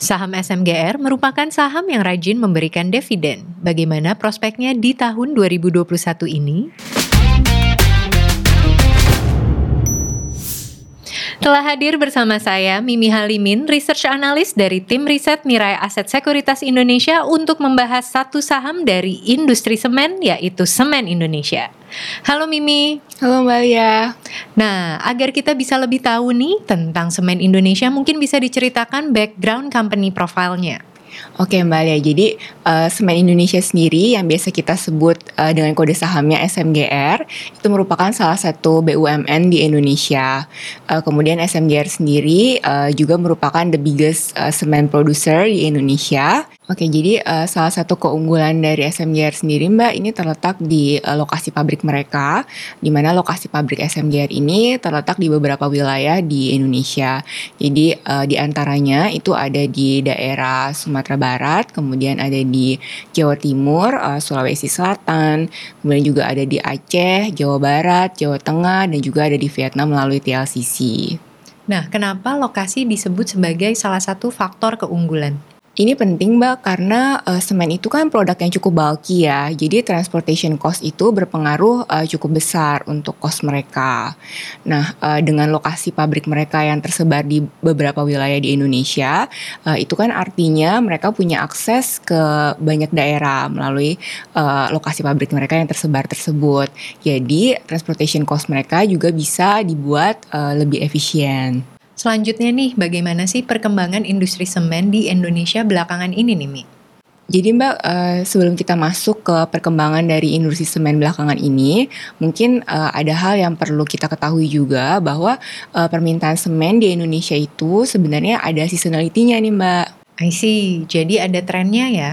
Saham SMGR merupakan saham yang rajin memberikan dividen. Bagaimana prospeknya di tahun 2021 ini? Telah hadir bersama saya Mimi Halimin, Research Analyst dari tim riset Mirai Aset Sekuritas Indonesia untuk membahas satu saham dari industri semen yaitu Semen Indonesia. Halo Mimi. Halo Mbak Lia. Nah, agar kita bisa lebih tahu nih tentang Semen Indonesia, mungkin bisa diceritakan background company profile-nya. Oke Mbak Lia, jadi uh, Semen Indonesia sendiri yang biasa kita sebut uh, dengan kode sahamnya SMGR itu merupakan salah satu BUMN di Indonesia. Uh, kemudian SMGR sendiri uh, juga merupakan the biggest uh, semen producer di Indonesia. Oke, jadi uh, salah satu keunggulan dari SMGR sendiri Mbak ini terletak di uh, lokasi pabrik mereka, di mana lokasi pabrik SMGR ini terletak di beberapa wilayah di Indonesia. Jadi uh, di antaranya itu ada di daerah Sumatera Barat, kemudian ada di Jawa Timur, uh, Sulawesi Selatan, kemudian juga ada di Aceh, Jawa Barat, Jawa Tengah, dan juga ada di Vietnam melalui TLCC. Nah, kenapa lokasi disebut sebagai salah satu faktor keunggulan? Ini penting Mbak karena uh, semen itu kan produk yang cukup bulky ya. Jadi transportation cost itu berpengaruh uh, cukup besar untuk cost mereka. Nah, uh, dengan lokasi pabrik mereka yang tersebar di beberapa wilayah di Indonesia, uh, itu kan artinya mereka punya akses ke banyak daerah melalui uh, lokasi pabrik mereka yang tersebar tersebut. Jadi, transportation cost mereka juga bisa dibuat uh, lebih efisien. Selanjutnya nih, bagaimana sih perkembangan industri semen di Indonesia belakangan ini nih, Mi? Jadi Mbak, uh, sebelum kita masuk ke perkembangan dari industri semen belakangan ini, mungkin uh, ada hal yang perlu kita ketahui juga bahwa uh, permintaan semen di Indonesia itu sebenarnya ada seasonality-nya nih Mbak. I see, jadi ada trennya ya?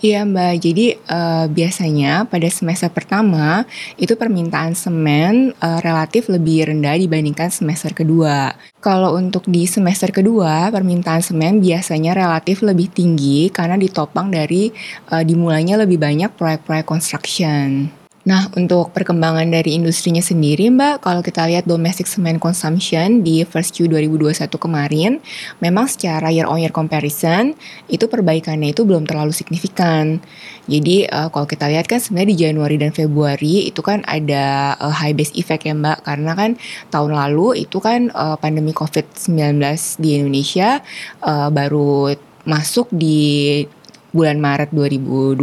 Iya Mbak, jadi uh, biasanya pada semester pertama itu permintaan semen uh, relatif lebih rendah dibandingkan semester kedua. Kalau untuk di semester kedua, permintaan semen biasanya relatif lebih tinggi karena ditopang dari uh, dimulainya lebih banyak proyek-proyek construction. Nah, untuk perkembangan dari industrinya sendiri, Mbak, kalau kita lihat domestic cement consumption di first Q 2021 kemarin, memang secara year on year comparison, itu perbaikannya itu belum terlalu signifikan. Jadi, uh, kalau kita lihat kan sebenarnya di Januari dan Februari itu kan ada uh, high base effect ya, Mbak, karena kan tahun lalu itu kan uh, pandemi COVID-19 di Indonesia uh, baru masuk di bulan Maret 2020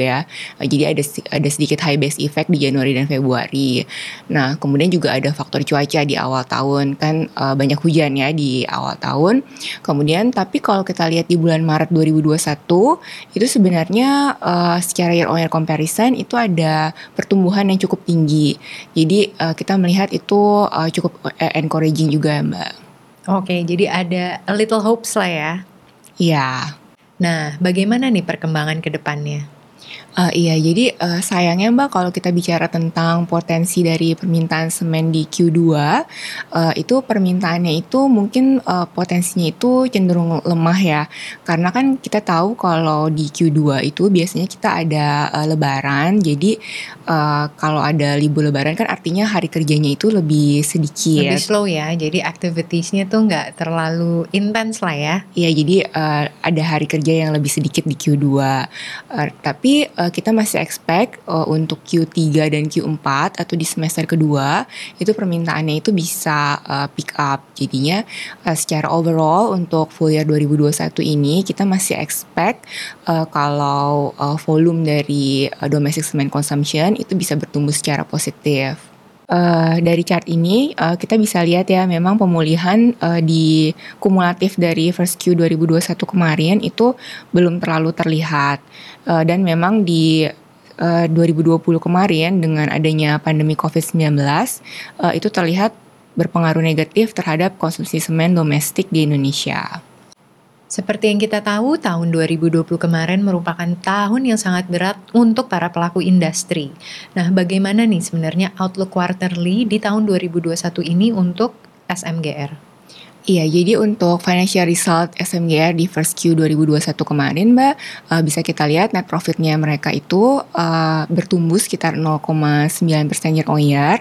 ya. Eh, jadi ada ada sedikit high base effect di Januari dan Februari. Nah, kemudian juga ada faktor cuaca di awal tahun kan uh, banyak hujan ya di awal tahun. Kemudian tapi kalau kita lihat di bulan Maret 2021 itu sebenarnya uh, secara year on year comparison itu ada pertumbuhan yang cukup tinggi. Jadi uh, kita melihat itu uh, cukup encouraging juga, Mbak. Oke, jadi ada a little hopes lah ya. Iya. Nah, bagaimana nih perkembangan ke depannya? Uh, iya, jadi uh, sayangnya Mbak kalau kita bicara tentang potensi dari permintaan semen di Q2, uh, itu permintaannya itu mungkin uh, potensinya itu cenderung lemah ya. Karena kan kita tahu kalau di Q2 itu biasanya kita ada uh, lebaran, jadi uh, kalau ada libur lebaran kan artinya hari kerjanya itu lebih sedikit. Lebih slow ya, jadi activitiesnya tuh nggak terlalu intens lah ya. Iya, jadi uh, ada hari kerja yang lebih sedikit di Q2. Uh, tapi uh, kita masih expect uh, untuk Q3 dan Q4 atau di semester kedua itu permintaannya itu bisa uh, pick up. Jadinya uh, secara overall untuk full year 2021 ini kita masih expect uh, kalau uh, volume dari uh, domestic cement consumption itu bisa bertumbuh secara positif. Uh, dari chart ini uh, kita bisa lihat ya memang pemulihan uh, di kumulatif dari first Q 2021 kemarin itu belum terlalu terlihat uh, dan memang di uh, 2020 kemarin dengan adanya pandemi COVID-19 uh, itu terlihat berpengaruh negatif terhadap konsumsi semen domestik di Indonesia. Seperti yang kita tahu, tahun 2020 kemarin merupakan tahun yang sangat berat untuk para pelaku industri. Nah, bagaimana nih sebenarnya outlook quarterly di tahun 2021 ini untuk SMGR? Iya, jadi untuk financial result SMGR di first Q 2021 kemarin, Mbak, uh, bisa kita lihat net profitnya mereka itu uh, bertumbuh sekitar 0,9% year on year.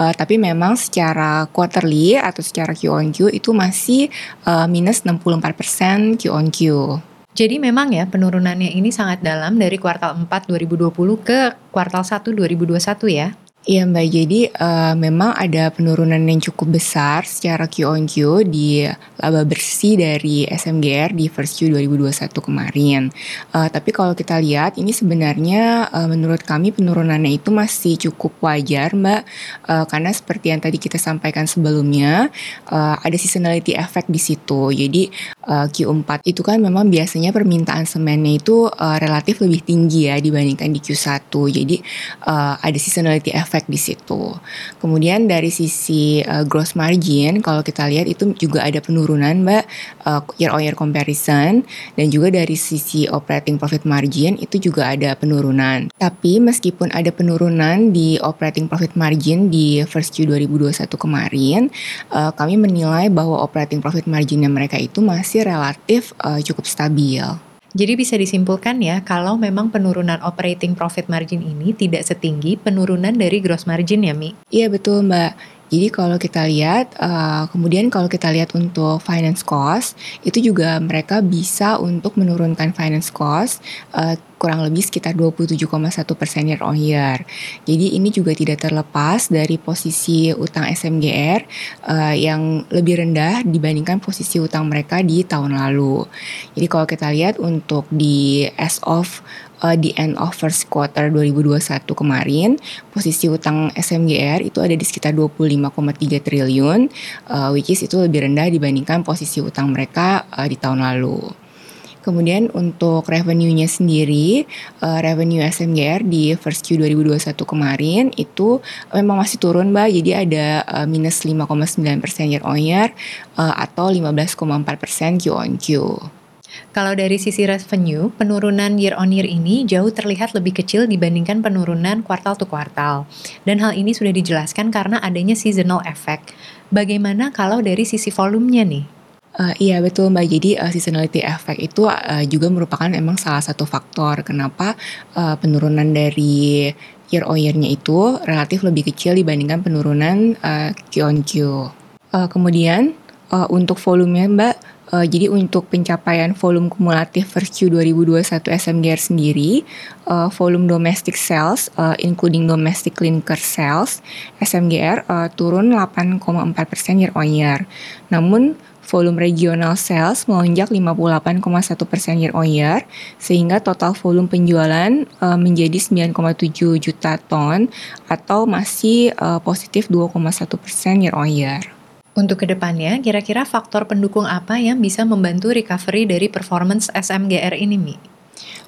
Uh, tapi memang secara quarterly atau secara Q on Q itu masih uh, minus 64% Q on Q. Jadi memang ya penurunannya ini sangat dalam dari kuartal 4 2020 ke kuartal 1 2021 ya. Iya Mbak, jadi uh, memang ada penurunan yang cukup besar secara Q on Q di laba bersih dari SMGR di first Q 2021 kemarin. Uh, tapi kalau kita lihat ini sebenarnya uh, menurut kami penurunannya itu masih cukup wajar Mbak, uh, karena seperti yang tadi kita sampaikan sebelumnya uh, ada seasonality effect di situ. Jadi uh, Q4 itu kan memang biasanya permintaan semennya itu uh, relatif lebih tinggi ya dibandingkan di Q1. Jadi uh, ada seasonality effect efek di situ. Kemudian dari sisi uh, gross margin, kalau kita lihat itu juga ada penurunan, Mbak, uh, year on year comparison, dan juga dari sisi operating profit margin itu juga ada penurunan. Tapi meskipun ada penurunan di operating profit margin di first Q 2021 kemarin, uh, kami menilai bahwa operating profit marginnya mereka itu masih relatif uh, cukup stabil. Jadi bisa disimpulkan ya kalau memang penurunan operating profit margin ini tidak setinggi penurunan dari gross margin ya Mi? Iya betul Mbak. Jadi kalau kita lihat, uh, kemudian kalau kita lihat untuk finance cost, itu juga mereka bisa untuk menurunkan finance cost uh, kurang lebih sekitar 27,1 persen year on year. Jadi ini juga tidak terlepas dari posisi utang SMGR uh, yang lebih rendah dibandingkan posisi utang mereka di tahun lalu. Jadi kalau kita lihat untuk di as of uh, di end of first quarter 2021 kemarin posisi utang SMGR itu ada di sekitar 25,3 triliun uh, which is itu lebih rendah dibandingkan posisi utang mereka uh, di tahun lalu. Kemudian untuk revenue-nya sendiri, uh, revenue SMGR di first Q 2021 kemarin itu memang masih turun Mbak, jadi ada uh, minus 5,9% year on year uh, atau 15,4% Q on Q. Kalau dari sisi revenue, penurunan year on year ini jauh terlihat lebih kecil dibandingkan penurunan kuartal to kuartal. Dan hal ini sudah dijelaskan karena adanya seasonal effect. Bagaimana kalau dari sisi volumenya nih? Uh, iya betul Mbak. Jadi uh, seasonality effect itu uh, juga merupakan emang salah satu faktor kenapa uh, penurunan dari year on year-nya itu relatif lebih kecil dibandingkan penurunan uh, Q on Q. Uh, kemudian uh, untuk volumenya Mbak Uh, jadi untuk pencapaian volume kumulatif first Q 2021 SMGR sendiri, uh, volume domestic sales, uh, including domestic clinker sales, SMGR uh, turun 8,4% year on year. Namun volume regional sales melonjak 58,1% year on year, sehingga total volume penjualan uh, menjadi 9,7 juta ton atau masih uh, positif 2,1% year on year. Untuk ke depannya, kira-kira faktor pendukung apa yang bisa membantu recovery dari performance SMGR ini, Mi?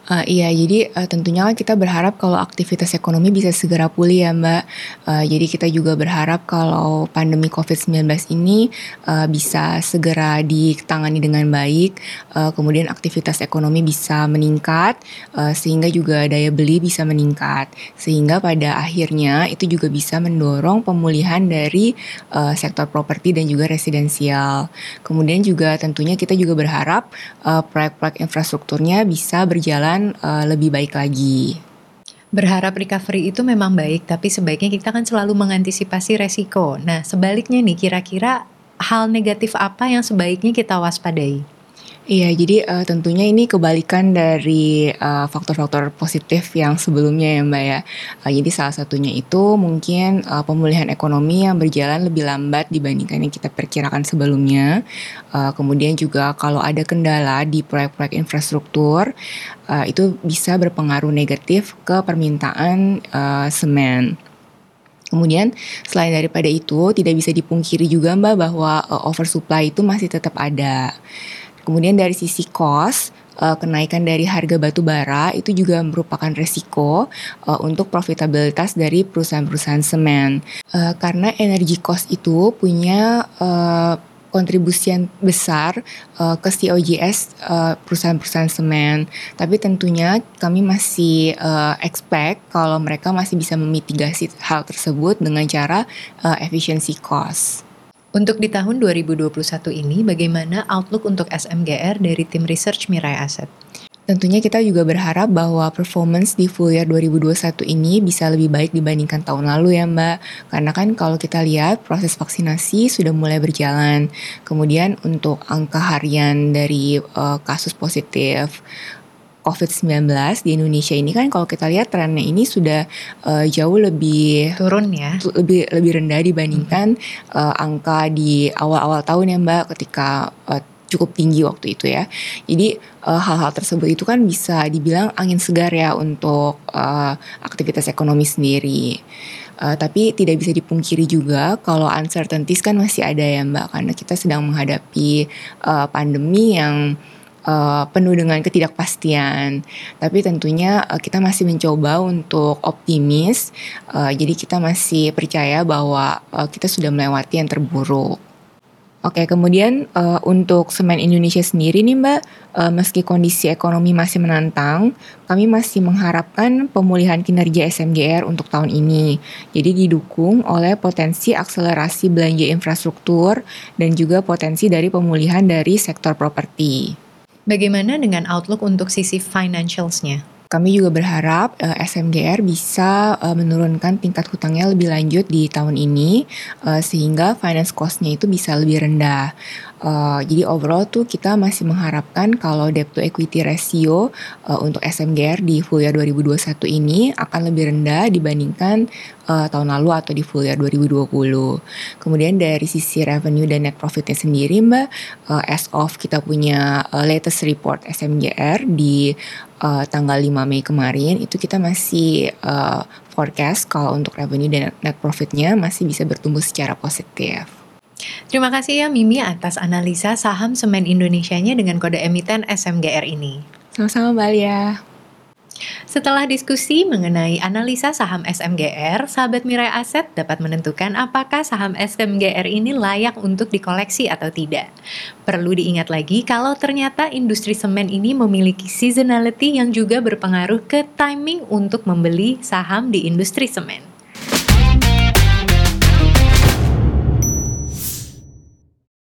Uh, iya, jadi uh, tentunya kita berharap kalau aktivitas ekonomi bisa segera pulih ya Mbak. Uh, jadi kita juga berharap kalau pandemi COVID-19 ini uh, bisa segera ditangani dengan baik, uh, kemudian aktivitas ekonomi bisa meningkat, uh, sehingga juga daya beli bisa meningkat. Sehingga pada akhirnya itu juga bisa mendorong pemulihan dari uh, sektor properti dan juga residensial. Kemudian juga tentunya kita juga berharap uh, proyek-proyek infrastrukturnya bisa berjalan uh, lebih baik lagi. Berharap recovery itu memang baik, tapi sebaiknya kita kan selalu mengantisipasi resiko. Nah, sebaliknya nih, kira-kira hal negatif apa yang sebaiknya kita waspadai? Iya, jadi uh, tentunya ini kebalikan dari faktor faktor-faktor positif yang sebelumnya ya Mbak ya. Uh, jadi salah satunya itu mungkin uh, pemulihan ekonomi yang berjalan lebih lambat dibandingkan yang kita perkirakan sebelumnya. Uh, kemudian juga kalau ada kendala di proyek-proyek infrastruktur, uh, itu bisa berpengaruh negatif ke permintaan uh, semen. Kemudian selain daripada itu tidak bisa dipungkiri juga Mbak bahwa uh, oversupply itu masih tetap ada. Kemudian dari sisi cost, uh, kenaikan dari harga batu bara itu juga merupakan resiko uh, untuk profitabilitas dari perusahaan-perusahaan semen. Uh, karena energi cost itu punya uh, kontribusi yang besar uh, ke COGS perusahaan-perusahaan semen. Tapi tentunya kami masih uh, expect kalau mereka masih bisa memitigasi hal tersebut dengan cara uh, efficiency cost. Untuk di tahun 2021 ini, bagaimana outlook untuk SMGR dari tim research Mirai Asset? Tentunya kita juga berharap bahwa performance di full year 2021 ini bisa lebih baik dibandingkan tahun lalu ya Mbak. Karena kan kalau kita lihat proses vaksinasi sudah mulai berjalan. Kemudian untuk angka harian dari uh, kasus positif COVID-19 di Indonesia ini kan kalau kita lihat trennya ini sudah uh, jauh lebih turun ya. Lebih lebih rendah dibandingkan hmm. uh, angka di awal-awal tahun ya Mbak ketika uh, cukup tinggi waktu itu ya. Jadi uh, hal-hal tersebut itu kan bisa dibilang angin segar ya untuk uh, aktivitas ekonomi sendiri. Uh, tapi tidak bisa dipungkiri juga kalau uncertainties kan masih ada ya Mbak karena kita sedang menghadapi uh, pandemi yang uh, penuh dengan ketidakpastian. Tapi tentunya uh, kita masih mencoba untuk optimis. Uh, jadi kita masih percaya bahwa uh, kita sudah melewati yang terburuk. Oke, kemudian uh, untuk semen Indonesia sendiri nih Mbak, uh, meski kondisi ekonomi masih menantang, kami masih mengharapkan pemulihan kinerja SMGR untuk tahun ini. Jadi didukung oleh potensi akselerasi belanja infrastruktur dan juga potensi dari pemulihan dari sektor properti. Bagaimana dengan outlook untuk sisi financials-nya? Kami juga berharap uh, eh, SMGR bisa uh, menurunkan tingkat hutangnya lebih lanjut di tahun ini uh, sehingga finance cost-nya itu bisa lebih rendah. Uh, jadi overall tuh kita masih mengharapkan kalau debt to equity ratio uh, untuk SMGR di full year 2021 ini akan lebih rendah dibandingkan uh, tahun lalu atau di full year 2020. Kemudian dari sisi revenue dan net profitnya sendiri Mbak, uh, as of kita punya uh, latest report SMGR di uh, tanggal 5 Mei kemarin itu kita masih uh, forecast kalau untuk revenue dan net profitnya masih bisa bertumbuh secara positif. Terima kasih ya Mimi atas analisa saham semen Indonesianya dengan kode emiten SMGR ini. Sama-sama Mbak Alia. Setelah diskusi mengenai analisa saham SMGR, sahabat Mirai Aset dapat menentukan apakah saham SMGR ini layak untuk dikoleksi atau tidak. Perlu diingat lagi kalau ternyata industri semen ini memiliki seasonality yang juga berpengaruh ke timing untuk membeli saham di industri semen.